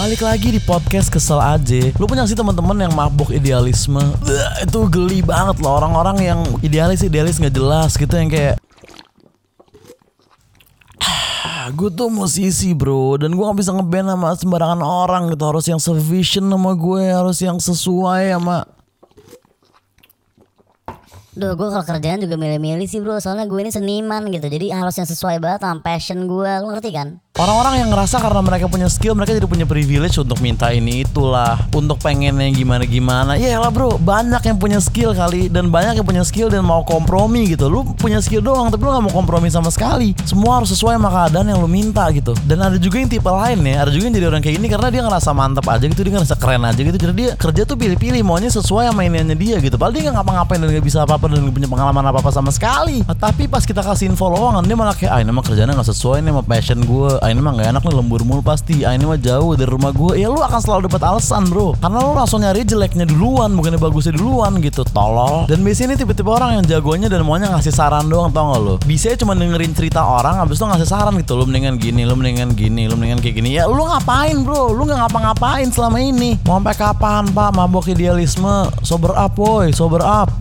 Balik lagi di podcast kesel aja. Lu punya sih teman-teman yang mabuk idealisme. Beuh, itu geli banget loh orang-orang yang idealis idealis nggak jelas gitu yang kayak gue tuh musisi bro dan gue gak bisa ngeband sama sembarangan orang gitu harus yang sevision sama gue harus yang sesuai sama Duh gue kalau kerjaan juga milih-milih sih bro Soalnya gue ini seniman gitu Jadi harus yang sesuai banget sama passion gue Lu ngerti kan? Orang-orang yang ngerasa karena mereka punya skill, mereka jadi punya privilege untuk minta ini itulah, untuk pengen yang gimana-gimana. Ya lah bro, banyak yang punya skill kali dan banyak yang punya skill dan mau kompromi gitu. Lu punya skill doang, tapi lu gak mau kompromi sama sekali. Semua harus sesuai sama keadaan yang lu minta gitu. Dan ada juga yang tipe lain ya, ada juga yang jadi orang kayak gini karena dia ngerasa mantep aja gitu, dia ngerasa keren aja gitu. Jadi dia kerja tuh pilih-pilih, maunya sesuai sama iniannya dia gitu. Padahal dia gak ngapa-ngapain dan gak bisa apa-apa dan gak punya pengalaman apa-apa sama sekali. Tapi pas kita kasih info lowongan, dia malah kayak, ah ini mah kerjanya gak sesuai nih sama passion gue. Ah ini mah gak enak nih lembur mulu pasti. Ah ini mah jauh dari rumah gue ya lu akan selalu dapat alasan bro. Karena lu langsung nyari jeleknya duluan bukannya bagusnya duluan gitu. Tolol. Dan biasanya ini tipe-tipe orang yang jagonya dan maunya ngasih saran doang tau gak lu? Bisa cuma dengerin cerita orang habis itu ngasih saran gitu. Lu mendingan gini lu mendingan gini lu mendingan kayak gini. Ya lu ngapain bro? Lu nggak ngapa-ngapain selama ini. Mau sampai kapan pak? Mabok idealisme. Sober up boy sober up